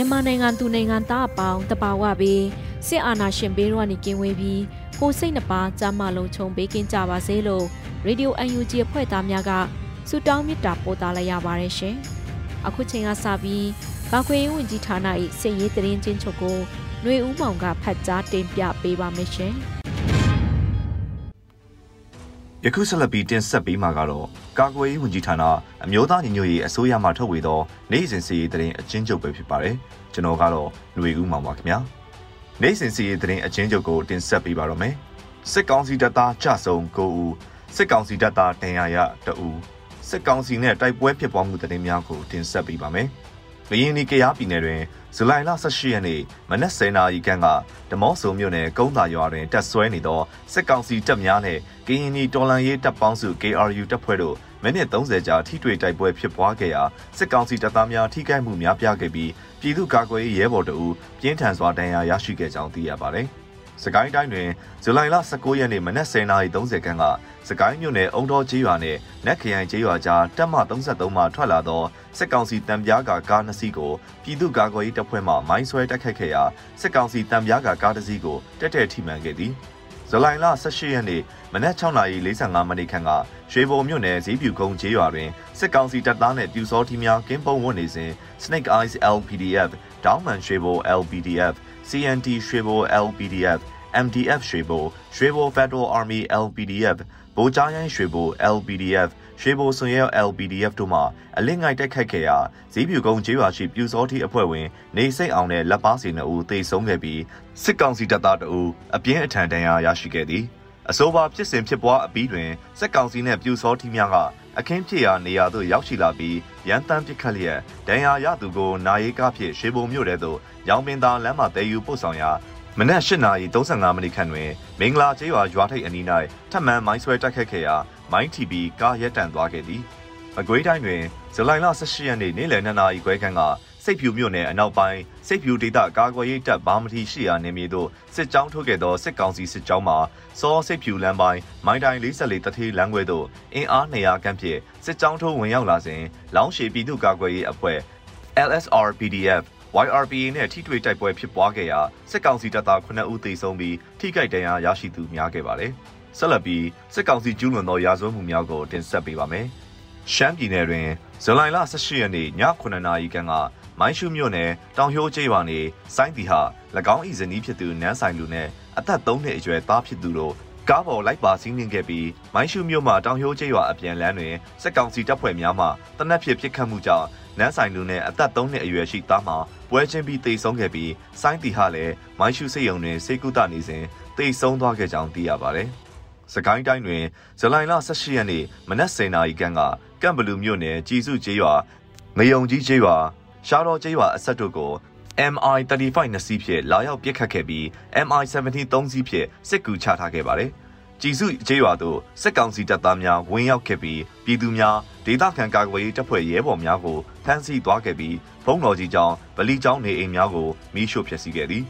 မြန်မာနိုင်ငံသူနိုင်ငံသားအပေါင်းတပါဝပြီးစစ်အာဏာရှင်ဘေးရောကနေကင်းဝေးပြီးကိုစိတ်နှပါကြမ်းမလုံးခြုံပေးကင်းကြပါစေလို့ရေဒီယို UNG အဖွဲ့သားများကဆုတောင်းမေတ္တာပို့သလိုက်ရပါတယ်ရှင်။အခုချိန်ကစပြီးကာကွယ်ရေးဝန်ကြီးဌာန၏စစ်ရေးတရင်ချင်းချုပ်ကိုຫນွေဦးမောင်ကဖတ်ကြားတင်ပြပေးပါမယ်ရှင်။ ယခုဆက်လက်ပြီးတင်ဆက်ပေးမှာကတော့ကာကွယ်ရေးဝန်ကြီးဌာနအမျိုးသားညီညွတ်ရေးအစိုးရမှထုတ်ဝေသောနိုင်စဉ်စီရေးတရင်အချင်းချုပ်ပဲဖြစ်ပါတယ်။ကျွန်တော်ကတော့ຫນွေဦးမောင်ပါခင်ဗျာ။နိုင်စဉ်စီရေးတရင်အချင်းချုပ်ကိုတင်ဆက်ပေးပါတော့မယ်။စစ်ကောင်စီတပ်သားကြဆုံ9ဦးစစ်ကောင်စီတပ်သားဒဏ်ရာရ2ဦးစစ်ကောင်စီနဲ့တိုက်ပွဲဖြစ်ပွားမှုတရင်များကိုတင်ဆက်ပေးပါမယ်။မင်းနီကရားပြည်နယ်တွင်ဇူလိုင်လ18ရက်နေ့မနက်10:00နာရီခန့်ကဓမော့ဆုံမြို့နယ်ကုန်းသာရွာတွင်တပ်ဆွဲနေသောစစ်ကောင်စီတပ်များနှင့်ကရင်နီတော်လှန်ရေးတပ်ပေါင်းစု KRU တပ်ဖွဲ့တို့မိနစ်30ကြာထိတွေ့တိုက်ပွဲဖြစ်ပွားခဲ့ရာစစ်ကောင်စီတပ်သားများထိခိုက်မှုများပြားခဲ့ပြီးပြည်သူ့ကာကွယ်ရေးရဲဘော်တို့ပြင်းထန်စွာဒဏ်ရာရရှိခဲ့ကြောင်းသိရပါတယ်။စကိုင်းတိုင်းတွင်ဇူလိုင်လ19ရက်နေ့မနက်10:30ခန်းက စကိုင်းမြို့နယ်အုံတော်ကျေးရွာနှင့်နက်ခရိုင်ကျေးရွာကြားတပ်မ33မှထွက်လာသောစစ်ကောင်စီတံပြားကကားနှစ်စီးကိုပြည်သူ့ကာကွယ်ရေးတပ်ဖွဲ့မှမိုင်းဆွဲတိုက်ခတ်ခဲ့ရာစစ်ကောင်စီတံပြားကကားတစ်စီးကိုတက်တက်ထိမှန်ခဲ့သည်ဇူလိုင်လ18ရက်နေ့မနက်6:45မိနစ်ခန့်ကရွှေဘုံမြို့နယ်ဈေးပြူကုန်းကျေးရွာတွင်စစ်ကောင်စီတပ်သားနှင့်ပြူစောထီးများကင်းပုံဝတ်နေစဉ် Snake Eyes LPDF ဒေါင်းမန်ရွှေဘို LPDF CNT ရွှေဘို LPDF MDF ရွှေဘိုရွှေဘို Federal Army LPDF ဗိုလ်ကြားရိုင်းရွှေဘို LPDF ရွှေဘိုစွန်ရဲ LPDF တို့မှအလင်းငိုက်တိုက်ခိုက်ခဲ့ရာဈေးပြူကုန်းကျေးရွာရှိပြူစောတိအဖွဲ့ဝင် နေစိတ်အောင်နဲ့လက်ပါစီနှစ်ဦးသေဆုံးခဲ့ပြီးစစ်ကောင်စီတပ်သားတအူအပြင်းအထန်ဒဏ်ရာရရှိခဲ့သည်အဆိုပါဖြစ်စဉ်ဖြစ်ပွားအပြီးတွင်စက်ကောင်စီနှင့်ပြူစောထီများကအခင်းဖြစ်ရာနေရာသို့ရောက်ရှိလာပြီးရန်တမ်းပစ်ခတ်လျက်ဒဏ်ရာရသူကိုနာရီကားဖြင့်ရှေးပုံမြို့တဲသို့ရောင်ပင်သာလမ်းမှတည်ယူပို့ဆောင်ရာ မနက်၈နာရီ35မိနစ်ခန့်တွင်မင်္ဂလာကျေးရွာရွာထိပ်အနီး၌ထပ်မံမိုင်းဆွဲတိုက်ခတ်ခဲ့ရာမိုင်းတီဘီကားရက်တန့်သွားခဲ့သည်မကွေးတိုင်းတွင်ဇူလိုင်လ18ရက်နေ့နေ့လယ်2နာရီခွဲခန့်ကစိတ်ဖြူမြို့နယ်အနောက်ပိုင်းစိတ်ဖြူဒေသကာကွယ်ရေးတပ်ဘာမတီရှိရာနေမြေသို့စစ်ကြောင်းထုတ်ခဲ့သောစစ်ကောင်စီစစ်ကြောင်းမှာစောစိတ်ဖြူလမ်းပိုင်းမိုင်းတိုင်း44တထေးလမ်းခွဲသို့အင်အား200ခန့်ဖြင့်စစ်ကြောင်းထုတ်ဝင်ရောက်လာစဉ်လောင်းရှည်ပြည်သူ့ကာကွယ်ရေးအဖွဲ့ LSR PDF YRPA နဲ့ထိတွေ့တိုက်ပွဲဖြစ်ပွားခဲ့ရာစစ်ကောင်စီတပ်သား9ဦးသေဆုံးပြီးထိခိုက်ဒဏ်ရာရရှိသူများခဲ့ပါတယ်။ဆက်လက်ပြီးစစ်ကောင်စီကျူးလွန်သောရာဇဝတ်မှုများကိုတင်ဆက်ပေးပါမယ်။ရှမ်းပြည်နယ်တွင်ဇူလိုင်လ18ရက်နေ့ည9:00နာရီခန့်ကမိုင်းရှုမြို့နယ်တောင်ဟိုးကျေးရွာနေစိုင်းတီဟာ၎င်း၏ဇနီးဖြစ်သူနန်းဆိုင်လူနဲ့အသက်3နှစ်အရွယ်သားဖြစ်သူတို့ကားပေါ်လိုက်ပါစီးနှင်ခဲ့ပြီးမိုင်းရှုမြို့မှာတောင်ဟိုးကျေးရွာအပြန်လမ်းတွင်စစ်ကောင်စီတပ်ဖွဲ့များမှတနက်ဖြစ်ပစ်ခတ်မှုကြောင့် နန်းဆိုင်လူနဲ့အသက်3နှစ်အရွယ်ရှိသားမှာပွဲချင်းပြီးတိတ်ဆုံးခဲ့ပြီးစိုင်းတီဟာလည်းမိုင်းရှုစိတ်ယုံတွင်စေကုသနေစဉ်တိတ်ဆုံးသွားခဲ့ကြောင်းသိရပါတယ်။စကိုင်းတိုင်းတွင်ဇူလိုင်လ18ရက်နေ့မနက်10:00နာရီခန့်ကကမ်ဘလူမြို့နယ်ကြည်စုကျေးရွာငယုံကြီးကျေးရွာရှားတော်ကျေးရွာအဆက်တို့ကို MI35 နှစ်စီးဖြင့်လာရောက်ပစ်ခတ်ခဲ့ပြီး MI17 သုံးစီးဖြင့်စစ်ကူချထားခဲ့ပါတယ်။ ကြည်စုကျေးရွာသို့စစ်ကောင်စီတပ်သားများဝင်ရောက်ခဲ့ပြီးပြည်သူများဒေသခံကာကွယ်ရေးတပ်ဖွဲ့ရဲဘော်များကိုဖမ်းဆီးသွားခဲ့ပြီးဘုံတော်ကြီးကျောင်းဗလီကျောင်းနေအိမ်များကိုမိရှို့ဖျက်ဆီးခဲ့သည်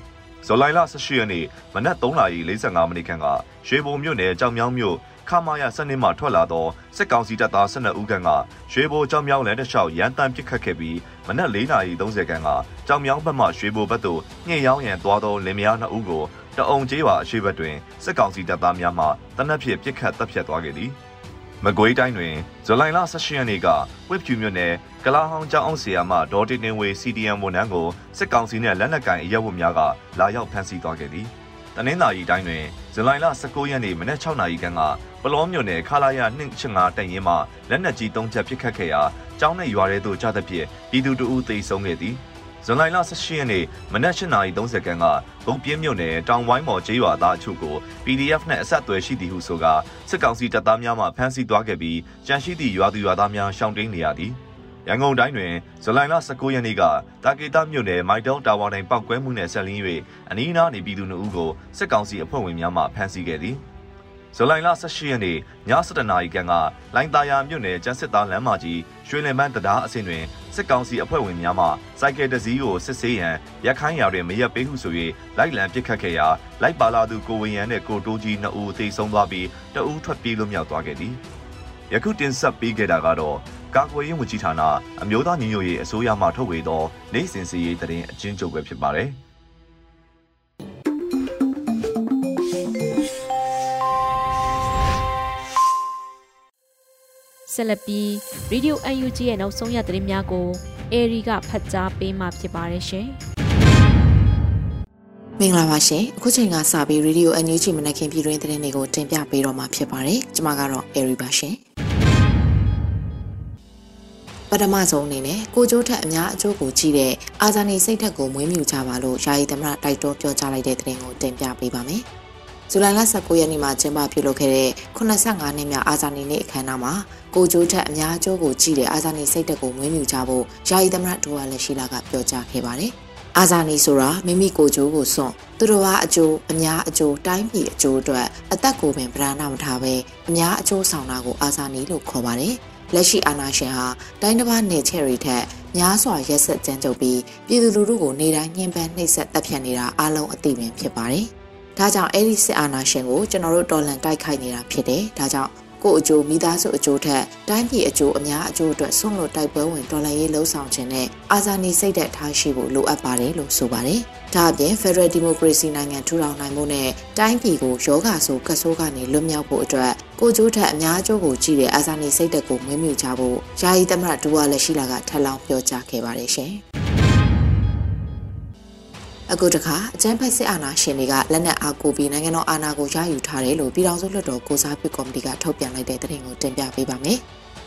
ဇော်လိုင်လ18ရက်နေ့မနက်3:45မိနစ်ခန့်ကရွှေဘုံမြို့နယ်ကြောင်မြောင်းမြို့ခမာယာစနစ်မှထွက်လာသောစစ်ကောင်စီတပ်သား12ဦးခန့်ကရွှေဘိုကြောင်မြောင်းလမ်းတစ်လျှောက်ရန်တမ်းပစ်ခတ်ခဲ့ပြီးမနက်4:30ခန့်ကကြောင်မြောင်းဘက်မှရွှေဘိုဘက်သို့ညှစ်ရောင်းရန်သွားသောလင်မယား2ဦးကို တအုံကျေးရွာအရှိဘက်တွင်စစ်ကောင်စီတပ်သားများမှတနက်ဖြစ်ပစ်ခတ်တပ်ဖြတ်သွားခဲ့သည်မကွေးတိုင်းတွင်ဇူလိုင်လ18ရက်နေ့ကဝစ်ဖြူမြို့နယ်ကလာဟောင်းကျောင်းအောင်ဆီယာမှဒေါ်တင်တင်ဝေ CDM ဝန်ထမ်းကိုစစ်ကောင်စီနှင့်လက်နက်ကင်အရက်ဝတ်များကလာရောက်ဖမ်းဆီးသွားခဲ့သည်။တနင်္သာရီတိုင်းတွင်ဇူလိုင်လ19ရက်နေ့မနက်6နာရီခန့်ကပလောမြို့နယ်ခလာရ285တိုင်ရင်မှလက်နက်ကြီး၃ချက်ပစ်ခတ်ခဲ့ရာကျောင်းနဲ့ရွာထဲသို့ကျသဖြင့်ပြည်သူတို့သေဆုံးခဲ့သည်။ ဇွန်လ18ရက်နေ့မနက်8:30ခန်းကဘုံပြင်းမြို့နယ်တောင်ဝိုင်းမော်ကျေးရွာသားအချို့ကို PDF နဲ့အဆက်အသွယ်ရှိသည်ဟုဆိုကာစစ်ကောင်စီတပ်သားများမှဖမ်းဆီးသွားခဲ့ပြီးကြန့်ရှိသည့်ရွာသူရွာသားများရှောင်တိန်နေရသည်ရန်ကုန်တိုင်းတွင်ဇူလိုင်လ19ရက်နေ့ကတာကေတာမြို့နယ်မိုက်တောင်တာဝါတိုင်းပောက်ကွဲမှုနှင့်ဆက်လင်း၍အနီးအနားနေပြည်သူတို့ကိုစစ်ကောင်စီအဖွဲ့ဝင်များမှဖမ်းဆီးခဲ့သည်။ ဇူလိုင်လ18ရက်နေ့ည7:00နာရီခန့်ကလိုင်းတာယာမြို့နယ်ကျန်းစစ်သားလမ်းမကြီးရွှေလင်ပန်းတရားအဆင့်တွင်စစ်ကောင်စီအဖွဲ့ဝင်များမှစိုက်ကယ်တစ်စီးကိုစစ်ဆေးရန်ရက်ခိုင်းရာတွင်မရက်ပေးဟုဆို၍လိုက်လံပစ်ခတ်ခဲ့ရာလိုက်ပါလာသူကိုဝင်းရန်နှင့်ကိုတိုးကြီးနှစ်ဦးသေဆုံးသွားပြီးတဦးထွက်ပြေးလွတ်မြောက်သွားခဲ့သည်ယခုတင်ဆက်ပေးခဲ့တာကတော့ကာကွယ်ရေးဝန်ကြီးဌာနအမျိုးသားညီညွတ်ရေးအစိုးရမှထုတ်ဝေသောနိုင်စင်စီရေးတရင်အချင်းချုပ်ပဲဖြစ်ပါတယ်။ ဆက်လက်ပြီး Radio UNG ရဲ့နောက်ဆုံးရသတင်းများကိုအေရီကဖတ်ကြားပေးမှာဖြစ်ပါတယ်ရှင်။မင်္ဂလာပါရှင်။အခုချိန်ကစပြီး Radio UNG မနက်ခင်းပြည်တွင်းသတင်းတွေကိုတင်ပြပေးတော့မှာဖြစ်ပါတယ်။ကျွန်မကတော့အေရီပါရှင်။ပထမဆုံးအနေနဲ့ကိုကျိုးထက်အများအကျိုးကိုကြည့်တဲ့အာဇာနည်စိတ်ထက်ကိုမွေးမြူကြပါလို့ယာယီသမရတိုက်တွန်းပြောကြားလိုက်တဲ့သတင်းကိုတင်ပြပေးပါမယ်။ ဇူလိုင်လ19ရက်နေ့မှာကျင်းပပြုလုပ်ခဲ့တဲ့85နှစ်မြောက်အာဇာနည်နေ့အခမ်းအနားမှာကိုကျိုးထက်အများအကျိုးကိုကြည့်တဲ့အာဇာနည်စိတ်တက်ကိုမွေးမြူကြဖို့ယာယီသမရဒိုဝါလက်ရှိလာကပြောကြားခဲ့ပါတယ်။အာဇာနည်ဆိုတာမိမိကိုကျိုးကိုစွန့်သူတော်ဘာအကျိုးအများအကျိုးတိုင်းပြည်အကျိုးအတွက်အသက်ကိုပင်ပြဏမထားပဲအများအကျိုးဆောင်တာကိုအာဇာနည်လို့ခေါ်ပါတယ်။လက်ရှိအာဏာရှင်ဟာတိုင်းတစ်ပါးနေချယ်ရီထက်များစွာရက်ဆက်ကြမ်းကြုတ်ပြီးပြည်သူလူထုကိုနေတိုင်းညှဉ်းပန်းနှိပ်စက်တပ်ဖြတ်နေတာအလုံးအသိပင်ဖြစ်ပါတယ်။ ဒါကြောင့်အဲ့ဒီစစ်အာဏာရှင်ကိုကျွန်တော်တို့တော်လှန်တိုက်ခိုက်နေတာဖြစ်တယ်။ဒါကြောင့်ကိုအကျိုးမိသားစုအကျိုးထက်တိုင်းပြည်အကျိုးအများအကျိုးအတွက်ဆွန့်လွတ်တိုက်ပွဲဝင်တော်လှန်ရေးလှုံ့ဆော်ခြင်းနဲ့အာဇာနည်စိတ်သက်ထားရှိဖို့လိုအပ်ပါတယ်လို့ဆိုပါတယ်။ဒါအပြင် Federal Democracy နိုင်ငံထူထောင်နိုင်မှုနဲ့တိုင်းပြည်ကိုယောဂဆိုကဆိုးကနေလွတ်မြောက်ဖို့အတွက်ကိုကျိုးထက်အများအကျိုးကိုကြည့်တဲ့အာဇာနည်စိတ်သက်ကိုမွေးမြူကြဖို့ယာယီသမရဒူဝါလက်ရှိလာကထပ်လောင်းပြောကြားခဲ့ပါတယ်ရှင်။ အခုတခါအကြမ်းဖက်စစ်အာဏာရှင်တွေကလက်နက်အားကိုပြီးနိုင်ငံတော်အာဏာကိုရယူထားတယ်လို့ပြည်ထောင်စုလွှတ်တော်ကိုစားပြုကော်မတီကထုတ်ပြန်လိုက်တဲ့သတင်းကိုတင်ပြပေးပါမယ်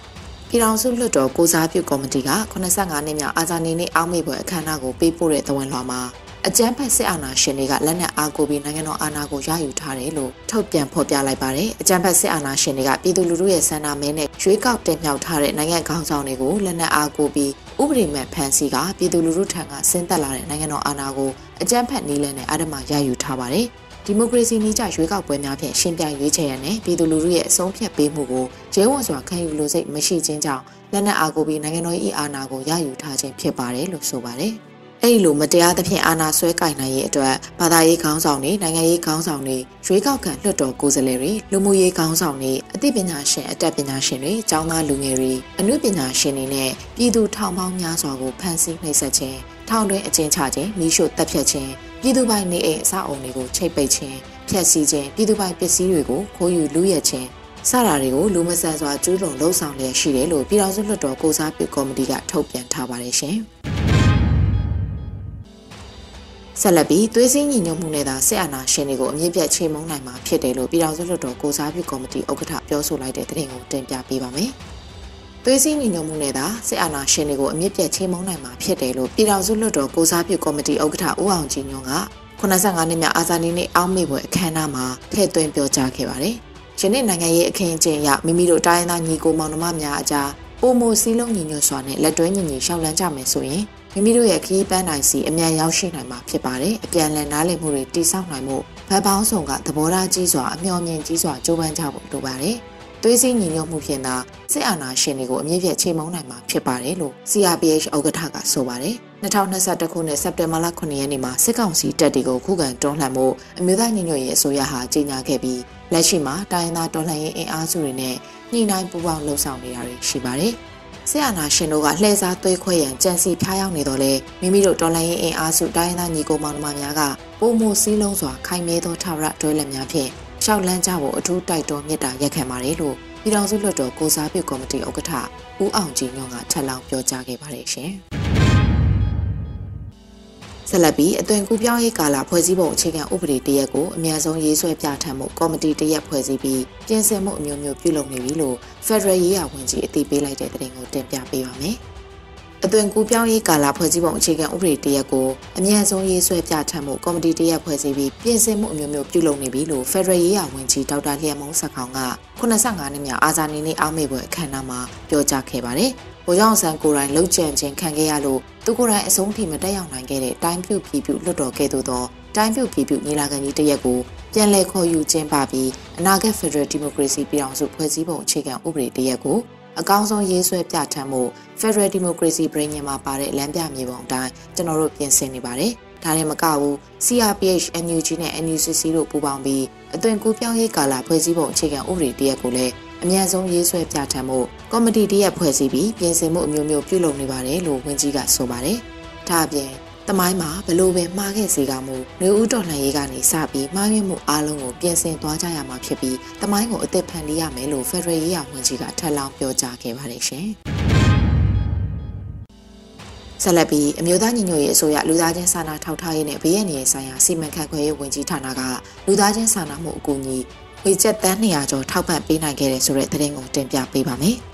။ပြည်ထောင်စုလွှတ်တော်ကိုစားပြုကော်မတီက85နှစ်မြောက်အာဇာနည်နေ့အောက်မေ့ပွဲအခမ်းအနားကိုပေးပို့တဲ့သဝန်လွှာမှာ အကြမ်းဖက်စစ်အာဏာရှင်တွေကလက်နက်အားကိုပြီးနိုင်ငံတော်အာဏာကိုရယူထားတယ်လို့ထုတ်ပြန်ဖော်ပြလိုက်ပါတယ်။အကြမ်းဖက်စစ်အာဏာရှင်တွေကပြည်သူလူထုရဲ့ဆန္ဒမဲနဲ့ရွေးကောက်တင်မြှောက်ထားတဲ့နိုင်ငံခေါင်းဆောင်တွေကိုလက်နက်အားကိုပြီးဥပဒေမဲ့ဖမ်းဆီးကပြည်သူလူထုထံကဆင်းသက်လာတဲ့နိုင်ငံတော်အာဏာကိုအကြမ်းဖက်နည်းလမ်းနဲ့အဓမ္မရယူထားပါတယ်။ဒီမိုကရေစီနည်းကျရွေးကောက်ပွဲများဖြင့်ရှင်ပြိုင်ရွေးချယ်ရတဲ့ပြည်သူလူထုရဲ့အဆုံးဖြတ်ပေးမှုကိုရဲဝံစွာခံယူလို့စိတ်မရှိခြင်းကြောင့်လက်နက်အားကိုပြီးနိုင်ငံတော်၏အာဏာကိုရယူထားခြင်းဖြစ်ပါတယ်လို့ဆိုပါတယ်။ အဲ့ဒီလိုမတရားသဖြင့်အာဏာဆွဲကင်နိုင်ရေးအတွက်ဘာသာရေးခေါင်းဆောင်တွေနိုင်ငံရေးခေါင်းဆောင်တွေရွေးကောက်ခံလွှတ်တော်ကိုယ်စားလှယ်တွေလူမှုရေးခေါင်းဆောင်တွေအသိပညာရှင်အတတ်ပညာရှင်တွေကျောင်းသားလူငယ်တွေအမှုပညာရှင်တွေနဲ့ပြည်သူထောင်ပေါင်းများစွာကိုဖမ်းဆီးနှိပ်စက်ခြင်းထောင်တွင်းအကျဉ်းချခြင်းမိရှုတပ်ဖြတ်ခြင်းပြည်သူပိုင်နေအိမ်အဆောက်အုံတွေကိုချိတ်ပိတ်ခြင်းဖျက်ဆီးခြင်းပြည်သူပိုင်ပစ္စည်းတွေကိုခိုးယူလူရဲခြင်းစတာတွေကိုလူမဆန်စွာကျူးလွန်လှုံ့ဆော်လျက်ရှိတယ်လို့ပြည်တော်စုလွှတ်တော်ကိုစားပြုကော်မတီကထုတ်ပြန်ထားပါတယ်ရှင်။ ဆက်လက်ပြီးသွေးစည်းညီညွတ်မှုနဲ့သာစစ်အာဏာရှင်တွေကိုအမြင့်ပြတ်ချိန်မုံနိုင်မှာဖြစ်တယ်လို့ပြည်ထောင်စုလွှတ်တော်ကိုစားပြုကော်မတီဥက္ကဋ္ဌပြောဆိုလိုက်တဲ့သတင်းကိုတင်ပြပေးပါမယ်။သွေးစည်းညီညွတ်မှုနဲ့သာစစ်အာဏာရှင်တွေကိုအမြင့်ပြတ်ချိန်မုံနိုင်မှာဖြစ်တယ်လို့ပြည်ထောင်စုလွှတ်တော်ကိုစားပြုကော်မတီဥက္ကဋ္ဌဦးအောင်ကြည်ညွန့်က85နှစ်မြောက်အာဇာနည်နေ့အောက်မေ့ပွဲအခမ်းအနားမှာထည့်သွင်းပြောကြားခဲ့ပါတယ်။ယနေ့နိုင်ငံရေးအခင်းအကျင်းအရမိမိတို့တိုင်းသားညီကိုမောင်နှမများအကြားပုံမစည်းလုံးညီညွတ်စွာနဲ့လက်တွဲညီညီရှောက်လန်းကြမယ်ဆိုရင် မိမိတို့ရဲ့ခီးပန်းနိုင်စီအမြန်ရောက်ရှိနိုင်မှာဖြစ်ပါတယ်။အပြန်လည်နားလည်မှုတွေတိစောက်နိုင်မှုဗတ်ပေါင်းဆောင်ကသဘောထားကြီးစွာအမျှော်မြင်ကြီးစွာကြိုးပမ်းကြဖို့လိုပါတယ်။သွေးစည်းညီညွတ်မှုဖြင့်သာစစ်အာဏာရှင်တွေကိုအမြင့်ပြည့်ချိန်မုံနိုင်မှာဖြစ်ပါတယ်လို့ CRPH ဥက္ကဋ္ဌကဆိုပါတယ်။2021ခုနှစ်စက်တင်ဘာလ9ရက်နေ့မှာစစ်ကောင်စီတပ်တွေကိုခုခံတွန်းလှန်မှုအမျိုးသားညီညွတ်ရေးအစိုးရဟာကြေညာခဲ့ပြီးလက်ရှိမှာတိုင်းရင်းသားတော်လှန်ရေးအင်အားစုတွေနဲ့ညှိနှိုင်းပူးပေါင်းလှုပ်ဆောင်နေတာတွေရှိပါတယ်။ ဆရာနာရှင်တို့ကလှည့်စားသွေးခွဲရန်ကြံစီဖျားရောက်နေတော့လေမိမိတို့တော်လိုင်းရင်အင်အားစုတိုင်းသားညီကိုမောင်နှမများကပုံမှုစည်းလုံးစွာခိုင်မြဲသောထာဝရတွဲလက်များဖြင့်ရှောက်လန်းကြဖို့အထူးတိုက်တွန်းမြစ်တာရက်ခံပါတယ်လို့ပြည်ထောင်စုလွှတ်တော်ကိုစားပြုကော်မတီဥက္ကဋ္ဌဦးအောင်ကြည်ညွန့်ကထပ်လောင်းပြောကြားခဲ့ပါတယ်ရှင်။ ဆက်လက်ပြီးအသွင်ကူးပြောင်းရေးကာလဖွဲ့စည်းပုံအခြေခံဥပဒေတရက်ကိုအများဆုံးရေးဆွဲပြဋ္ဌာန်းမှုကော်မတီတရက်ဖွဲ့စည်းပြီးပြင်ဆင်မှုအမျိုးမျိုးပြုလုပ်နေပြီလို့ Federal ရေးရာဝန်ကြီးအသိပေးလိုက်တဲ့သတင်းကိုတင်ပြပေးပါမယ်။အသွင်ကူးပြောင်းရေးကာလဖွဲ့စည်းပုံအခြေခံဥပဒေတရက်ကိုအမြန်ဆုံးရေးဆွဲပြဋ္ဌာန်းမှုကော်မတီတရက်ဖွဲ့စည်းပြီးပြင်ဆင်မှုအမျိုးမျိုးပြုလုပ်နေပြီလို့ Federal ရေးရာဝန်ကြီးဒေါက်တာလျက်မုံဆက်ခေါင်က85နှစ်မြောက်အာဇာနည်နေ့အားမေ့ပွဲအခမ်းအနားမှာပြောကြားခဲ့ပါတယ်။ ဗိုလ်ချုပ်ဆန်းကိုယ်တိုင်လှုပ်ကြံခြင်းခံခဲ့ရလို့သူကိုယ်တိုင်အဆုံးထိမတက်ရောက်နိုင်ခဲ့တဲ့တိုင်းပြုပြည်ပြုလွတ်တော်ကဲ့သို့သောတိုင်းပြုပြည်ပြုညီလာခံကြီးတရက်ကိုပြန်လည်ခေါ်ယူခြင်းပါပြီးအနာဂတ် Federal Democracy ပြည်အောင်စုဖွဲ့စည်းပုံအခြေခံဥပဒေတရက်ကိုအကောင်းဆုံးရေးဆွဲပြဋ္ဌာန်းမှု Federal Democracy ပြည်ညင်မှာပါတဲ့လမ်းပြမြေပုံအတိုင်းကျွန်တော်တို့ပြင်ဆင်နေပါတယ်။ဒါနဲ့မကဘူး CRPH NUG နဲ့ NUCC တို့ပူးပေါင်းပြီးအသွင်ကူးပြောင်းရေးကာလဖွဲ့စည်းပုံအခြေခံဥပဒေတရက်ကိုလည်း အမြန်ဆုံးရေးဆွဲပြဋ္ဌာန်းမှုကော်မတီတရက်ဖွဲ့စည်းပြီးပြင်ဆင်မှုအမျိုးမျိုးပြုလုပ်နေပါတယ်လို့ဝန်ကြီးကဆိုပါတယ်။ဒါအပြင်တမိုင်းမှာဘလို့ပဲမှားခဲ့စေကမူနှွေဦးတော်လှန်ရေးကနေစပြီးမှားယွင်းမှုအလုံးကိုပြင်ဆင်သွားကြရမှာဖြစ်ပြီးတမိုင်းကိုအသက်ဖန်တီးရမယ်လို့ဖက်ဒရယ်ရေးရာဝန်ကြီးကထပ်လောင်းပြောကြားခဲ့ပါတယ်ရှင်။ဆက်လက်ပြီးအမျိုးသားညီညွတ်ရေးအစိုးရလူသားချင်းစာနာထောက်ထားရေးနဲ့ဘေးရန်ရေးဆိုင်ရာစီမံခန့်ခွဲရေးဝန်ကြီးဌာနကလူသားချင်းစာနာမှုအကူအညီ ဝေချက်တန်း200ကျော်ထောက်ပံ့ပေးနိုင်ခဲ့တဲ့ဆိုတဲ့သတင်းကိုတင်ပြပေးပါမယ်။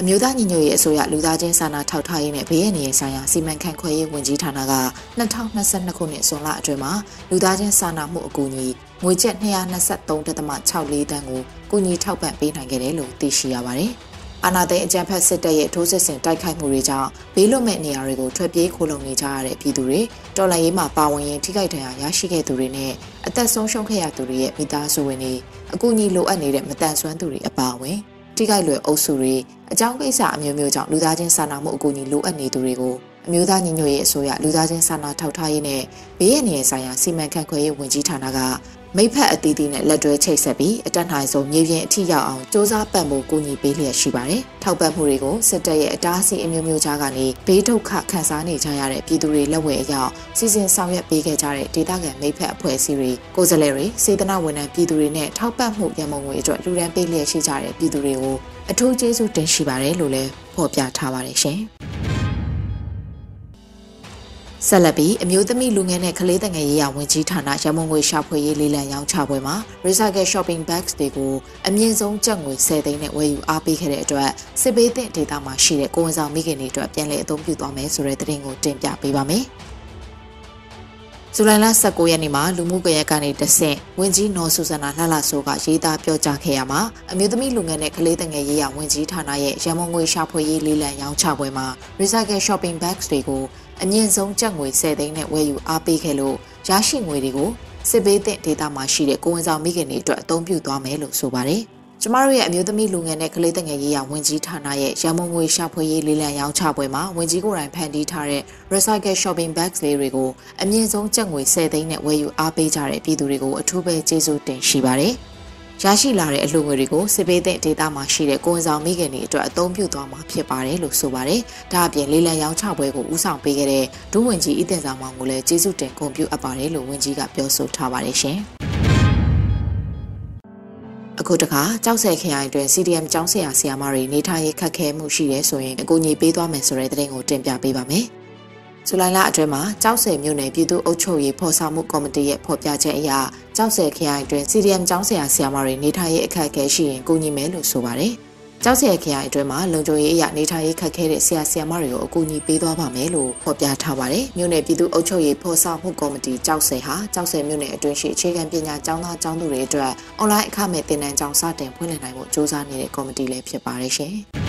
အမျိုးသားညီညွတ်ရေးအစိုးရလူသားချင်းစာနာထောက်ထားရေးနဲ့ဘေးရန်ရေးဆိုင်ရာစီမံခန့်ခွဲရေးဝန်ကြီးဌာနက2022ခုနှစ်ဇွန်လအတွင်းမှာလူသားချင်းစာနာမှုအကူအညီငွေကျပ်223.64တန်းကိုကူညီထောက်ပံ့ပေးနိုင်ခဲ့တယ်လို့သိရှိရပါတယ်။ အာနာသိန်းအကြံဖက်စစ်တပ်ရဲ့ထိုးစစ်ဆင်တိုက်ခိုက်မှုတွေကြောင့်ဘေးလွတ်မဲ့နေရာတွေကိုထွက်ပြေးခိုလုံနေကြရတဲ့ပြည်သူတွေတော်လှန်ရေးမှာပါဝင်ရင်ထိခိုက်ဒဏ်ရာရရှိခဲ့သူတွေနဲ့အသက်ဆုံးရှုံးခဲ့ရသူတွေရဲ့မိသားစုဝင်တွေအကူအညီလိုအပ်နေတဲ့မတန်ဆွမ်းသူတွေအပါအဝင်ထိခိုက်လွယ်အုပ်စုတွေအကြောင်းကိစ္စအမျိုးမျိုးကြောင့်လူသားချင်းစာနာမှုအကူအညီလိုအပ်နေသူတွေကိုအမျိုးသားညီညွတ်ရေးအစိုးရလူသားချင်းစာနာထောက်ထားရေးနဲ့ဘေးရန်နေဆိုင်ရာစီမံခန့်ခွဲရေးဝန်ကြီးဌာနက မိဖက်အသီးသီးနဲ့လက်တွဲချိတ်ဆက်ပြီးအတက်နိုင်ဆုံးမြေပြင်အထိရောက်အောင်စ조사ပံ့ပိုးကူညီပေးလျက်ရှိပါတယ်။ထောက်ပံ့မှုတွေကိုစစ်တပ်ရဲ့အတားအဆီးအမျိုးမျိုးကြားကနေဘေးဒုက္ခခံစားနေကြရတဲ့ပြည်သူတွေလက်ဝဲအရောက်စီစဉ်ဆောင်ရွက်ပေးခဲ့ကြတဲ့ဒေသခံမိဖက်အဖွဲ့အစည်းတွေကိုယ်စားလှယ်တွေစေတနာဝန်ထမ်းပြည်သူတွေနဲ့ထောက်ပံ့မှုရမုံငွေအတွက်လူရန်ပေးလျက်ရှိကြတဲ့ပြည်သူတွေကိုအထူးကျေးဇူးတင်ရှိပါတယ်လို့လည်းဖော်ပြထားပါတယ်ရှင်။ ဆက်လက်ပြီးအမျိုးသမီးလူငယ်နဲ့ကလေးငယ်ရေးရာဝန်ကြီးဌာနရမုံငွေရှာဖွေရေးလေးလံရောင်းချပွဲမှာ Recycle Shopping Bags တွေကိုအမြင့်ဆုံးကျပ်ငွေ10သိန်းနဲ့ဝယ်ယူအားပေးခဲ့တဲ့အတွက်စစ်ပေးတဲ့ဒေသမှာရှိတဲ့ကိုဝန်ဆောင်မိခင်တွေအတွက်ပြန်လည်အသုံးပြုသွားမယ်ဆိုတဲ့သတင်းကိုတင်ပြပေးပါမယ်။ဇူလိုင်လ19ရက်နေ့မှာလူမှုကွန်ရက်ကနေတဆင့်ဝင်ကြီးနော်ဆူဇနာလှလှဆိုးကရေးသားပြောကြားခဲ့ရမှာအမျိုးသမီးလူငယ်နဲ့ကလေးငယ်ရေးရာဝင်ကြီးဌာနရဲ့ရမုံငွေရှာဖွေရေးလေးလံရောင်းချပွဲမှာ Recycle Shopping Bags တွေကို အမြင့်ဆုံးကျပ်ငွေ10သိန်းနဲ့ဝယ်ယူအားပေးခဲ့လို့ရရှိငွေတွေကိုစစ်ဘေးသင့်ဒေသမှာရှိတဲ့ကိုဝန်ဆောင်မိခင်တွေအတွက်အသုံးပြုသွားမယ်လို့ဆိုပါတယ်။ကျမတို့ရဲ့အမျိုးသမီးလူငယ်နဲ့ကလေးငယ်ရေးရာဝန်ကြီးဌာနရဲ့ရမုံငွေရှာဖွေရေးလေးလံရောင်းချပွဲမှာဝန်ကြီးကိုယ်တိုင်ဖန်တီးထားတဲ့ recycle shopping bags လေးတွေကိုအမြင့်ဆုံးကျပ်ငွေ10သိန်းနဲ့ဝယ်ယူအားပေးကြတဲ့ပြည်သူတွေကိုအထူးပဲကျေးဇူးတင်ရှိပါတယ်။ ရရှိလာတဲ့အလှငွေတွေကိုစစ်ပေးတဲ့ဒေတာမှာရှိတဲ့ကိုယ်ဆောင်မိခင်တွေအတွက်အသုံးပြုသွားမှာဖြစ်ပါတယ်လို့ဆိုပါတယ်။ဒါအပြင်လေးလံရောင်းချပွဲကိုဦးဆောင်ပေးခဲ့တဲ့ဒုဝန်ကြီးအီတင်ဆောင်မောင်ကိုလည်းကျေးဇူးတင်ဂုဏ်ပြုအပ်ပါတယ်လို့ဝန်ကြီးကပြောဆိုထားပါတယ်ရှင်။အခုတခါကြောက်ဆယ်ခရိုင်အတွင်း CDM ကျောင်းဆရာဆရာမတွေနေထိုင်ရေးခက်ခဲမှုရှိတယ်ဆိုရင်အကူအညီပေးသွားမယ်ဆိုတဲ့သတင်းကိုတင်ပြပေးပါမယ်။ ဇူလိုင်လအတွင်းမှာကြောက်ဆယ်မြို့နယ်ပြည်သူ့အုပ်ချုပ်ရေးဖော်ဆောင်မှုကော်မတီရဲ့ဖော်ပြချက်အရကြောက်ဆယ်ခရိုင်အတွင်း CDM ကျောင်းဆရာဆရာမတွေနေထိုင်ရေးအခက်အခဲရှိရင်ကူညီမယ်လို့ဆိုပါတယ်။ကျောက်ဆယ်ခရိုင်အတွင်းမှာလုံခြုံရေးအရာနေထိုင်ရေးခက်ခဲတဲ့ဆရာဆရာမတွေကိုအကူအညီပေးသွားပါမယ်လို့ဖော်ပြထားပါတယ်။မြို့နယ်ပြည်သူ့အုပ်ချုပ်ရေးဖော်ဆောင်မှုကော်မတီကျောက်ဆယ်ဟာကျောက်ဆယ်မြို့နယ်အတွင်းရှိအခြေခံပညာကျောင်းသားကျောင်းသူတွေအတွက်အွန်လိုင်းအခမဲ့သင်တန်းကျောင်းစတင်ဖွင့်လှစ်နိုင်ဖို့စ조사နေတဲ့ကော်မတီလည်းဖြစ်ပါတယ်ရှင်။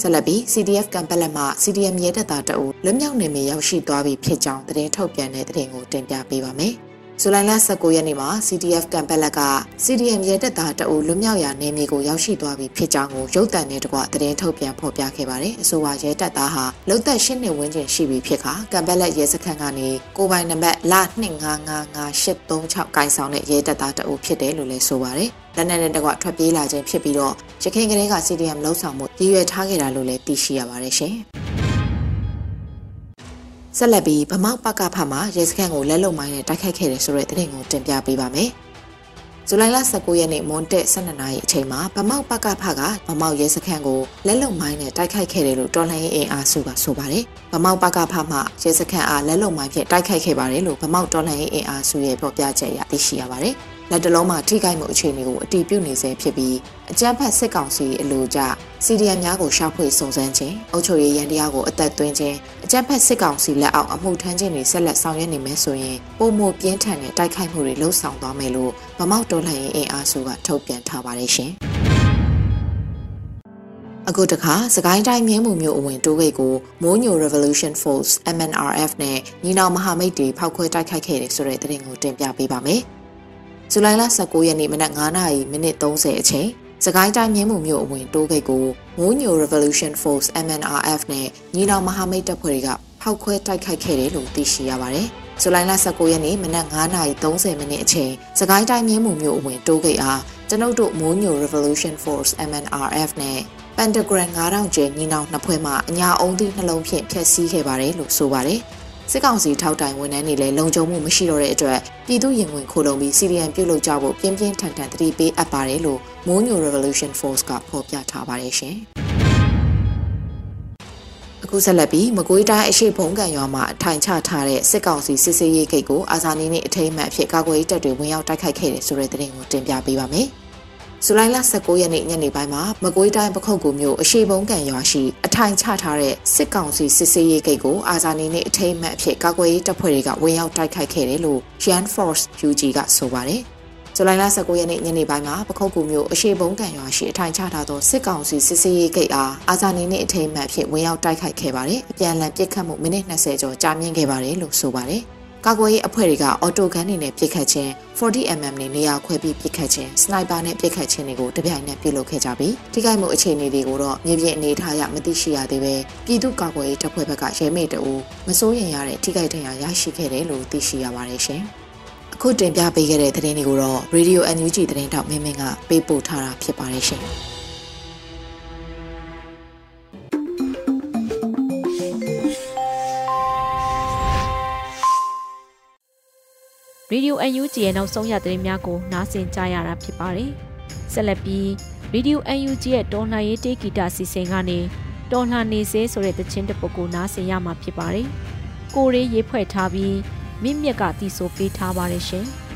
ဆက်လက်ပြီး CDF ကံပက်လက်မှ CDM ရဲတပ်သားတအုပ်လွမြောက်နေမြေရောက်ရှိသွားပြီဖြစ်ကြောင်းသတင်းထုတ်ပြန်တဲ့သတင်းကိုတင်ပြပေးပါမယ်။ ဇူလိုင်လ19ရက်နေ့မှာ CDF ကံပက်လက်က CDM ရဲတပ်သားတအုပ်လွတ်မြောက်ရာနေမြေကိုရောက်ရှိသွားပြီဖြစ်ကြောင်းကိုရုပ်သံနဲ့တကွသတင်းထုတ်ပြန်ဖော်ပြခဲ့ပါတယ်။အဆိုပါရဲတပ်သားဟာလုံသက်၈နှစ်ဝန်းကျင်ရှိပြီဖြစ်ခါကံပက်လက်ရဲစခန်းကနေကိုပိုင်နံပါတ်လ25553836ကိုင်ဆောင်တဲ့ရဲတပ်သားတအုပ်ဖြစ်တယ်လို့လည်းဆိုပါတယ်။လက်နက်နဲ့တကွထွက်ပြေးလာခြင်းဖြစ်ပြီးတော့ရခိုင်ကလေးက CDM လှုပ်ဆောင်မှုရည်ရွယ်ထားခဲ့တာလို့လည်းသိရှိရပါတယ်ရှင်။ ဆက်လက်ပြီးဗမောက်ပကဖမှာရဲစခန်းကိုလက်လုံမိုင်းနဲ့တိုက်ခိုက်ခဲ့တယ်ဆိုတဲ့သတင်းကိုတင်ပြပေးပါမယ်။ဇူလိုင်လ19ရက်နေ့မွန်တက်12နာရီအချိန်မှာဗမောက်ပကဖကဗမောက်ရဲစခန်းကိုလက်လုံမိုင်းနဲ့တိုက်ခိုက်ခဲ့တယ်လို့တော်လှန်ရေးအင်အားစုကဆိုပါတယ်။ဗမောက်ပကဖမှရဲစခန်းအားလက်လုံမိုင်းဖြင့်တိုက်ခိုက်ခဲ့ပါတယ်လို့ဗမောက်တော်လှန်ရေးအင်အားစုရဲ့ဖော်ပြချက်အရသိရှိရပါတယ်။ လက်တလုံးမှာထိခိုက်မှုအခြေအနေကိုအတည်ပြုနေဆဲဖြစ်ပြီးအကြမ်းဖက်စစ်ကောင်စီအလို့ကြစီဒီအမ်များကိုရှာဖွေစုံစမ်းခြင်းအုပ်ချုပ်ရေးရန်တရားကိုအသက်သွင်းခြင်းအကြမ်းဖက်စစ်ကောင်စီလက်အောက်အမှုထမ်းခြင်းတွေဆက်လက်ဆောင်ရွက်နေမယ်ဆိုရင်ပုံမပြင်းထန်တဲ့တိုက်ခိုက်မှုတွေလှုံ့ဆော်သွားမယ်လို့ဗမောက်တော်လှန်ရေးအင်အားစုကထုတ်ပြန်ထားပါတယ်ရှင်အခုတခါစကိုင်းတိုင်းမြင်းမှုမျိုးအဝင်တိုးဂိတ်ကိုမိုးညို Revolution Force MNRF နဲ့ညီနောင်မဟာမိတ်တွေဖောက်ခွဲတိုက်ခိုက်ခဲ့တယ်ဆိုတဲ့သတင်းကိုတင်ပြပေးပါမယ်။ ဇူလိုင်လ19ရက်နေ့မနက်9:00နာရီမိနစ်30အချိန်စကိုင်းတိုင်းမြင်းမှုမြို့အဝင်တိုးဂိတ်ကိုမိုးညို Revolution Force MNRF နဲ့ညီနောင်မဟာမိတ်တပ်ဖွဲ့တွေကဖောက်ခွဲတိုက်ခိုက်ခဲ့တယ်လို့သိရှိရပါတယ်။ဇူလိုင်လ19ရက်နေ့မနက်9:30မိနစ်အချိန်စကိုင်းတိုင်းမြင်းမှုမြို့အဝင်တိုးဂိတ်အားကျွန်ုပ်တို့မိုးညို Revolution Force MNRF နဲ့ Pentagram 9000ကျဲညီနောင်နှစ်ဖွဲ့မှအညာအုံသီးနှလုံးဖြင့်ဖျက်ဆီးခဲ့ပါတယ်လို့ဆိုပါတယ်။ စစ်ကောင်စီထောက်တိုင်ဝန်ထမ်းတွေလည်းလုံခြုံမှုမရှိတော့တဲ့အတွက်ပြည်သူရင်ဝင်ခိုးလုံပြီး CDN ပြုတ်လုပ်ကြဖို့ပြင်းပြင်းထန်ထန်တတိပေးအပ်ပါတယ်လို့ Moon New Revolution Force ကဖော်ပြထားပါတယ်ရှင်။အခုဆက်လက်ပြီးမကွေးတိုင်းအရှိဘုံကံရွာမှာအထိုင်ချထားတဲ့စစ်ကောင်စီစစ်စေးရေးဂိတ်ကိုအာဇာနည်နေ့အထိမ်းအမှတ်အဖြစ်ကာကွယ်ရေးတပ်တွေဝင်ရောက်တိုက်ခိုက်ခဲ့တယ်ဆိုတဲ့သတင်းကိုတင်ပြပေးပါမယ်။ ဇူလိုင်လ19ရက်နေ့ညနေပိုင်းမှာမကွေးတိုင်းပခုတ်ကူမြို့အရှိဘုံကံရွာရှိအထိုင်ချထားတဲ့စစ်ကောင်စီစစ်စေးရေးဂိတ်ကိုအာဇာနည်နေ့အထိမ်းအမှတ်အဖြစ်ကာကွယ်ရေးတပ်ဖွဲ့တွေကဝင်ရောက်တိုက်ခိုက်ခဲ့တယ်လို့ Yan Force UG ကဆိုပါတယ်။ဇူလိုင်လ19ရက်နေ့ညနေပိုင်းမှာပခုတ်ကူမြို့အရှိဘုံကံရွာရှိအထိုင်ချထားသောစစ်ကောင်စီစစ်စေးရေးဂိတ်အားအာဇာနည်နေ့အထိမ်းအမှတ်အဖြစ်ဝင်ရောက်တိုက်ခိုက်ခဲ့ပါတယ်။အပြန်အလှန်ပစ်ခတ်မှုမိနစ်20ကျော်ကြာမြင့်ခဲ့ပါတယ်လို့ဆိုပါတယ်။ ကာကွယ်ရေးအဖွဲ့တွေကအော်တိုဂန်တွေနဲ့ပစ်ခတ်ခြင်း 40mm နဲ့နေရာခွဲပြီးပစ်ခတ်ခြင်းစနိုက်ပါနဲ့ပစ်ခတ်ခြင်းတွေကိုတပြိုင်နက်ပြုလုပ်ခဲ့ကြပြီးထိခိုက်မှုအခြေအနေတွေကိုတော့မြေပြင်အနေထားရမသိရှိရသေးပဲပြည်သူ့ကာကွယ်ရေးတပ်ဖွဲ့ဘက်ကရဲမေတအူမစိုးရင်ရတဲ့ထိခိုက်ဒဏ်ရာရရှိခဲ့တယ်လို့သိရှိရပါတယ်ရှင်။အခုတင်ပြပေးခဲ့တဲ့သတင်းတွေကိုတော့ Radio NUG သတင်းတောက်မင်းမင်းကပေးပို့ထားတာဖြစ်ပါတယ်ရှင်။ Radio UNG ရဲ့နောက်ဆုံးရသတင်းများကိုနားဆင်ကြရတာဖြစ်ပါတယ်။ဆက်လက်ပြီး Radio UNG ရဲ့တော်လှန်ရေးတေးဂီတစီစဉ်ကနေတော်လှန်နေစေဆိုတဲ့တခြင်းတစ်ပုဒ်ကိုနားဆင်ရမှာဖြစ်ပါတယ်။ကိုရေးရေးဖွဲ့ထားပြီးမြင့်မြက်ကတီးဆိုပေးထားပါတယ်ရှင်။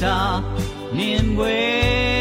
စာမြင်ွယ်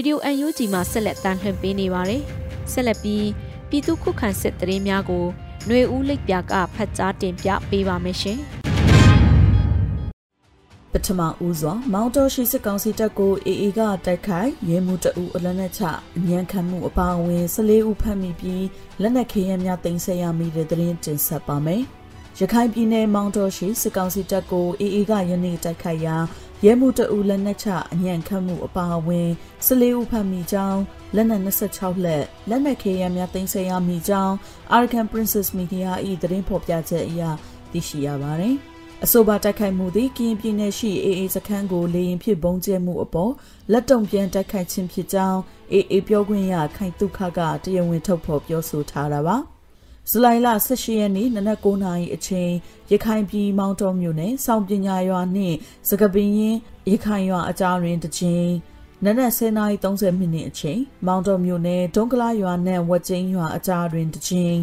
ရေဒီယို UNG မှာဆက်လက်တမ်းလွှင့်ပေးနေပါတယ်။ဆက်လက်ပြီးပြည်သူခုခံစစ်တရင်များကိုຫນွေဦးလိပ်ပြကဖတ်ကြားတင်ပြပေးပါမယ်ရှင်။ပထမဦးစွာမောင်တော်ရှိစစ်ကောင်စီတပ်ကိုအေအေကတိုက်ခိုက်ရဲမှုတအူအလက်နက်ချအញ្ញံခံမှုအပါအဝင်14ဦးဖမ်းမိပြီးလက်နက်ခဲယမ်းများတင်ဆက်ရမိတဲ့တရင်တင်ဆက်ပါမယ်။ရခိုင်ပြည်နယ်မောင်တော်ရှိစစ်ကောင်စီတပ်ကိုအေအေကယနေ့တိုက်ခိုက်ရာ ရဲမှုတအူလက်နက်ချအညံခတ်မှုအပါအဝင်14ဦးဖမ်းမိကြောင်းလက်နက်26လက်လက်နက်ခဲယမ်းများတင်ဆက်ရမိကြောင်း Arkan Princess Media ၏သတင်းဖော်ပြချက်အရသိရှိရပါတယ်။အဆိုပါတိုက်ခိုက်မှုသည်ကရင်ပြည်နယ်ရှိအေအေစခန်းကိုလေရင်ဖြစ်ပုံကျဲမှုအပေါ်လက်တုံပြန်တိုက်ခိုက်ခြင်းဖြစ်ကြောင်းအေအေပြောခွင့်ရခိုင်တုခကတရားဝင်ထုတ်ဖော်ပြောဆိုထားတာပါ။ ဇူလိုင်လ18ရက်နေ့နနက်9:00နာရီအချိန်ရခိုင်ပြည်မောင်တော်မြို့နယ်စောင့်ပညာရွာနှင့်စကပင်းရင်ရခိုင်ရွာအကြားတွင်တစ်ချိန်နနက်10:30မိနစ်အချိန်မောင်တော်မြို့နယ်ဒုံကလာရွာနှင့်ဝက်ကျင်းရွာအကြားတွင်တစ်ချိန်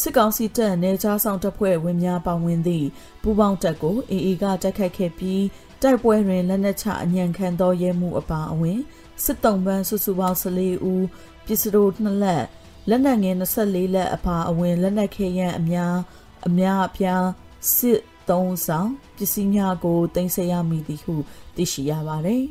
စစ်ကောင်စီတပ်နယ်ခြားဆောင်တပ်ဖွဲ့ဝင်များပါဝင်သည့်ပူးပေါင်းတပ်ကိုအေအေကတိုက်ခိုက်ခဲ့ပြီးတိုက်ပွဲတွင်လက်နက်ချအညံခံသောရဲမှုအပါအဝင်စစ်တုံးပန်းစုစုပေါင်း14ဦးပစ္စတို2လက် လက်နက်ငယ်24လက်အပါအဝင်လက်နက်ခဲယမ်းအများအများအပြားစစ်သုံးဆောင်ပစ္စည်းများကိုတင်ဆက်ရမိသည်ဟုသိရှိရပါတယ်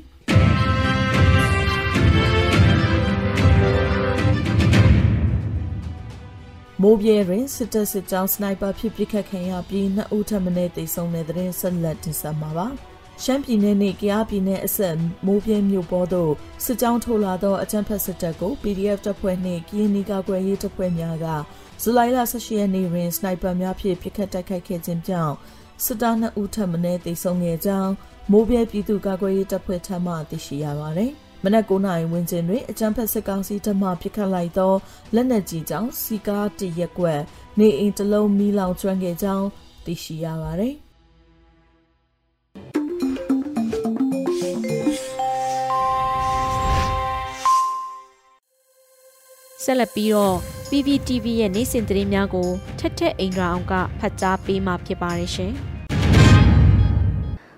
မိုးပြဲတွင်စစ်တပ်စစ်ကြောင်းစနိုက်ပါဖြစ်ပစ်ခတ်ခံရပြီးနှစ်ဦးထပ်မံတေဆုံးတဲ့တဲ့ဆက်လက်တင်ဆက်မှာပါ။ ရှမ်းပြည်နယ်နဲ့ကယားပြည်နယ်အဆက်မိုးပြင်းမြို့ပေါ်သို့စစ်ကြောင်းထိုးလာသောအကြမ်းဖက်စစ်တပ်ကို PDF တပ်ဖွဲ့နှင့်ကရင်နီကာကွယ်ရေးတပ်ဖွဲ့များကဇူလိုင်လ18ရက်နေ့တွင်စနိုက်ပါများဖြင့်ပစ်ခတ်တိုက်ခိုက်ခဲ့ခြင်းကြောင့်စစ်သား2ဦးထပ်မံတေဆုံးခဲ့ကြောင်းမိုးပြဲပြည်သူ့ကာကွယ်ရေးတပ်ဖွဲ့ထံမှသိရှိရပါသည်။မနက်9နာရီဝန်းကျင်တွင်အကြမ်းဖက်စစ်ကောင်စီတပ်မှပစ်ခတ်လိုက်သောလက်နက်ကြီးကြောင့်စီကားတရက်ကွက်နေအိမ်တစ်လုံးမီးလောင်ကျွမ်းခဲ့ကြောင်းသိရှိရပါသည် ဆက်လက်ပြီးတော့ PPTV ရဲ့နေ့စဉ်သတင်းများကိုထက်ထက်အင်ဒရာအောင်ကဖတ်ကြားပေးမှာဖြစ်ပါတယ်ရှင်။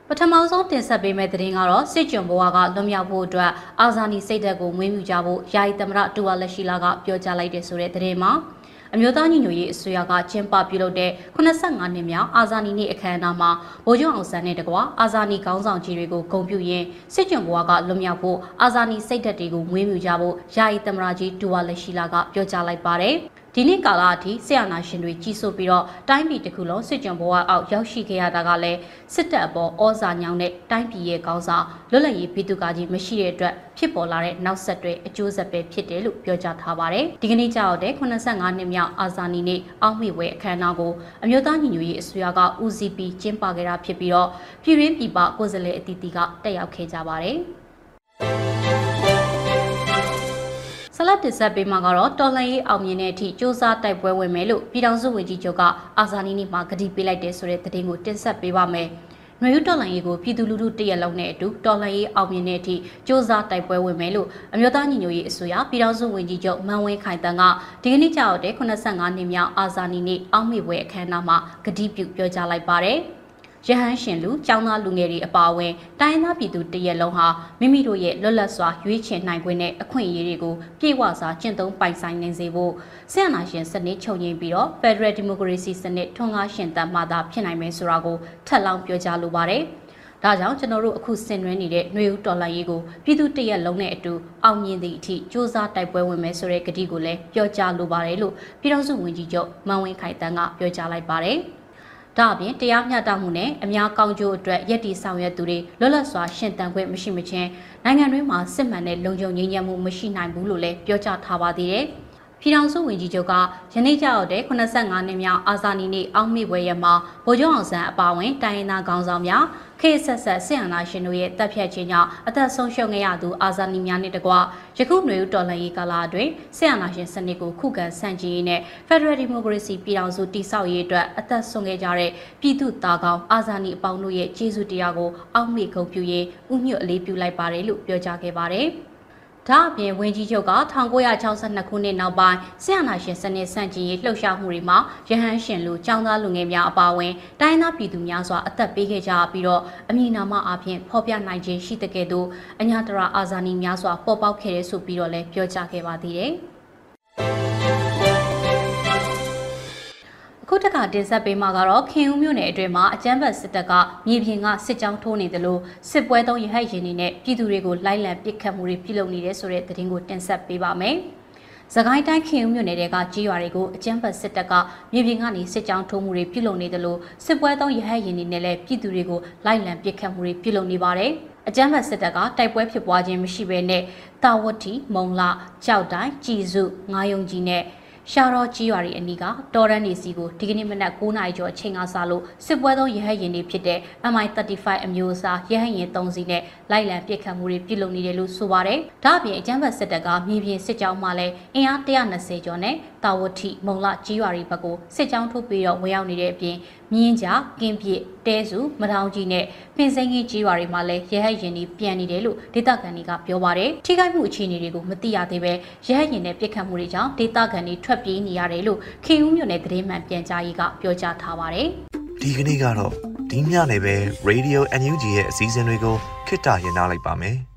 ပထမဆုံးတင်ဆက်ပေးမယ့်သတင်းကတော့စစ်ကြုံဘဝကလွန်မြောက်ဖို့အတွက်အာဇာနည်စိတ်ဓာတ်ကိုမွေးမြူကြဖို့ယာယီသမရတူဝါလက်ရှိလာကပြောကြားလိုက်တဲ့ဆိုတဲ့သတင်းမှာ အမျိုးသားညီညွတ်ရေးအစိုးရကကျင်းပပြုလုပ်တဲ့85နှစ်မြောက်အာဇာနည်နေ့အခမ်းအနားမှာဗိုလ်ချုပ်အောင်ဆန်းနဲ့တကွာအာဇာနည်ခေါင်းဆောင်ကြီးတွေကိုဂုဏ်ပြုရင်းစစ်ကြုံဘဝကလွန်မြောက်ဖို့အာဇာနည်စိတ်ဓာတ်တွေကိုမွေးမြူကြဖို့ယာယီသမရကြီးတူဝါလက်ရှိလာကပြောကြားလိုက်ပါတယ်။ ဒီနေ့ကာလအထိဆရာနာရှင်တွေကြီးစိုးပြီးတော့တိုင်းပြည်တစ်ခုလုံးစစ်ကြံဘဝအောက်ရောက်ရှိခဲ့ရတာကလည်းစစ်တပ်အပေါ်ဩဇာညောင်းတဲ့တိုင်းပြည်ရဲ့ကောင်းစားလွတ်လပ်ရေးပြည်သူကကြီးမရှိတဲ့အတွက်ဖြစ်ပေါ်လာတဲ့နောက်ဆက်တွဲအကျိုးဆက်ပဲဖြစ်တယ်လို့ပြောကြားထားပါတယ်။ဒီကနေ့ကြောက်တဲ့85နှစ်မြောက်အာဇာနည်နေ့အောက်မေဝဲအခမ်းအနားကိုအမျိုးသားညီညွတ်ရေးအစိုးရကဦးစီးပြီးကျင်းပခဲ့တာဖြစ်ပြီးတော့ပြည်ရင်းပြည်ပကိုယ်စားလှယ်အသီးသီးကတက်ရောက်ခဲ့ကြပါတယ်။ ဆလတ်တစ်ဆက်ပေးမှာကတော့တော်လှန်ရေးအောင်မြင်တဲ့အထိစ조사တိုက်ပွဲဝင်မယ်လို့ပြည်ထောင်စုဝန်ကြီးချုပ်ကအာဇာနည်နေ့မှာကတိပေးလိုက်တဲ့ဆိုတဲ့သတင်းကိုတင်ဆက်ပေးပါမယ်။ຫນွေဦးတော်လှန်ရေးကိုပြည်သူလူထုတရက်လုံးနဲ့အတူတော်လှန်ရေးအောင်မြင်တဲ့အထိစ조사တိုက်ပွဲဝင်မယ်လို့အမျိုးသားညီညွတ်ရေးအစိုးရပြည်ထောင်စုဝန်ကြီးချုပ်မန်ဝင်းခိုင်တန်းကဒီကနေ့ကြောက်တဲ့85နှစ်မြောက်အာဇာနည်နေ့အောက်မေပွဲအခမ်းအနားမှာကတိပြုပြောကြားလိုက်ပါတယ်။ ရဟန်းရှင်လူကျောင်းသားလူငယ်တွေအပါအဝင်တိုင်းသားပြည်သူတရက်လုံးဟာမိမိတို့ရဲ့လွတ်လပ်စွာရွေးချယ်နိုင်ခွင့်နဲ့အခွင့်အရေးတွေကိုပြေဝစွာကျင့်သုံးပိုင်ဆိုင်နိုင်စေဖို့ဆရာနာရှင်စနစ်ချုပ်ငြိမ်းပြီးတော့ Federal Democracy စနစ်ထွန်းကားရှင်သန်မှသာဖြစ်နိုင်မယ်ဆိုတာကိုထပ်လောင်းပြောကြားလိုပါတယ်။ဒါကြောင့်ကျွန်တော်တို့အခုဆင်နွှဲနေတဲ့ຫນွေဦးတော်လှန်ရေးကိုပြည်သူတရက်လုံးနဲ့အတူအောင်မြင်သည့်အထိစ조사တိုက်ပွဲဝင်မယ်ဆိုတဲ့ကတိကိုလည်းပြောကြားလိုပါတယ်လို့ပြည်ထောင်စုဝန်ကြီးချုပ်မန်ဝင်းခိုင်တန်းကပြောကြားလိုက်ပါတယ်။ ဒါအပြင်တရားမျှတမှုနဲ့အများကောင်းကျိုးအတွက်ရည်တည်ဆောင်ရွက်သူတွေလွတ်လပ်စွာရှင်သန်ခွင့်မရှိမချင်းနိုင်ငံတွင်းမှာစစ်မှန်တဲ့လုံခြုံငြိမ်းချမ်းမှုမရှိနိုင်ဘူးလို့လည်းပြောကြားထားပါသေးတယ်။ပြည်ထောင်စုဝန်ကြီးချုပ်ကယနေ့ကြောက်တဲ့85နှစ်မြောက်အာဇာနည်နေ့အောက်မေ့ပွဲရမှာဗိုလ်ချုပ်အောင်ဆန်းအပါအဝင်တိုင်းရင်းသားခေါင်းဆောင်များ ခေတ်ဆက်ဆက်ဆင်အာဏာရှင်တို့ရဲ့တပ်ဖြတ်ခြင်းကြောင့်အသက်ဆုံးရှုံးခဲ့ရသူအာဇာနည်များနဲ့တကွယခုຫນွေဦးတော်လှန်ရေးကာလအတွင်းဆင်အာဏာရှင်စနစ်ကိုခုခံဆန့်ကျင်ရေးနဲ့ Federal Democracy ပြည်ထောင်စုတည်ဆောက်ရေးအတွက်အသက်ဆုံးခဲ့ကြတဲ့ပြည်သူသားကောင်းအာဇာနည်အပေါင်းတို့ရဲ့ကျေးဇူးတရားကိုအောက်မေ့ဂုဏ်ပြုရေးဥညွတ်အလေးပြုလိုက်ပါတယ်လို့ပြောကြားခဲ့ပါတယ်။ ဒါအပြင်ဝန်ကြီးချုပ်က1962ခုနှစ်နောက်ပိုင်းဆရာနာရှင်စနစ်ဆန့်ကျင်ရေးလှုပ်ရှားမှုတွေမှာရဟန်းရှင်လူចောင်းသားလူငယ်များအပါအဝင်တိုင်းသားပြည်သူများစွာအသက်ပေးခဲ့ကြပြီးတော့အမည်နာမအပြင်ဖော်ပြနိုင်ခြင်းရှိတဲ့ကဲ့သို့အညာတရာအာဇာနည်များစွာပေါ်ပေါက်ခဲ့တဲ့ဆိုပြီးတော့လည်းပြောကြားခဲ့ပါသေးတယ်။ အခုတခါတင်ဆက်ပေးမှာကတော့ခင်ဦးမြို့နယ်အတွင်းမှာအကြမ်းဖက်စစ်တပ်ကမြေပြင်ကစစ်ကြောင်းထိုးနေတယ်လို့စစ်ပွဲသုံးရဟတ်ရင်တွေနဲ့ပြည်သူတွေကိုလိုက်လံပစ်ခတ်မှုတွေပြုလုပ်နေတဲ့ဆိုတဲ့သတင်းကိုတင်ဆက်ပေးပါမယ်။စကိုင်းတိုင်းခင်ဦးမြို့နယ်ကကြီးရွာတွေကိုအကြမ်းဖက်စစ်တပ်ကမြေပြင်ကနေစစ်ကြောင်းထိုးမှုတွေပြုလုပ်နေတယ်လို့စစ်ပွဲသုံးရဟတ်ရင်တွေနဲ့လည်းပြည်သူတွေကိုလိုက်လံပစ်ခတ်မှုတွေပြုလုပ်နေပါတယ်။အကြမ်းဖက်စစ်တပ်ကတိုက်ပွဲဖြစ်ပွားခြင်းမရှိဘဲနဲ့တာဝတီမုံလာကြောက်တိုင်းကြည်စုငားယုံကြီးနဲ့ ရှာတော်ကြီးရွာတွေအနီးကတော်ရန်နေစီကိုဒီကနေ့မနက်9နာရီကျော်အချိန်ကစလို့စစ်ပွဲသုံးရဟတ်ရင်တွေဖြစ်တဲ့ MI35 အမျိုးအစားရဟတ်ရင်3စီးနဲ့လိုက်လံပစ်ခတ်မှုတွေပြုလုပ်နေတယ်လို့ဆိုပါတယ်။ဒါ့အပြင်အကြမ်းဖက်စစ်တပ်ကမြေပြင်စစ်ကြောင်းမှလည်းအင်အား120ကျော်နဲ့တာဝတိမုံလကြီးရွာတွေဘက်ကိုစစ်ကြောင်းထုတ်ပြီးတော့ဝင်ရောက်နေတဲ့အပြင် မြင်းကြကင်းပြစ်တဲစုမထောင်ကြီးနဲ့ပင်စိန်ကြီးကြီးရွာတွေမှာလည်းရဟတ်ရင်တွေပြန်နေတယ်လို့ဒေသခံတွေကပြောပါတယ်ထိခိုက်မှုအခြေအနေတွေကိုမသိရသေးပဲရဟတ်ရင်နဲ့ပြစ်ခတ်မှုတွေကြောင့်ဒေသခံတွေထွက်ပြေးနေရတယ်လို့ခင်ဦးမြို့နယ်သတင်းမှန်ပြန်ကြားရေးကပြောကြားထားပါတယ်ဒီကနေ့ကတော့ဒီညနေပဲ Radio NUG ရဲ့အစည်းအဝေးတွေကိုခਿੱတရရနိုင်ပါမယ်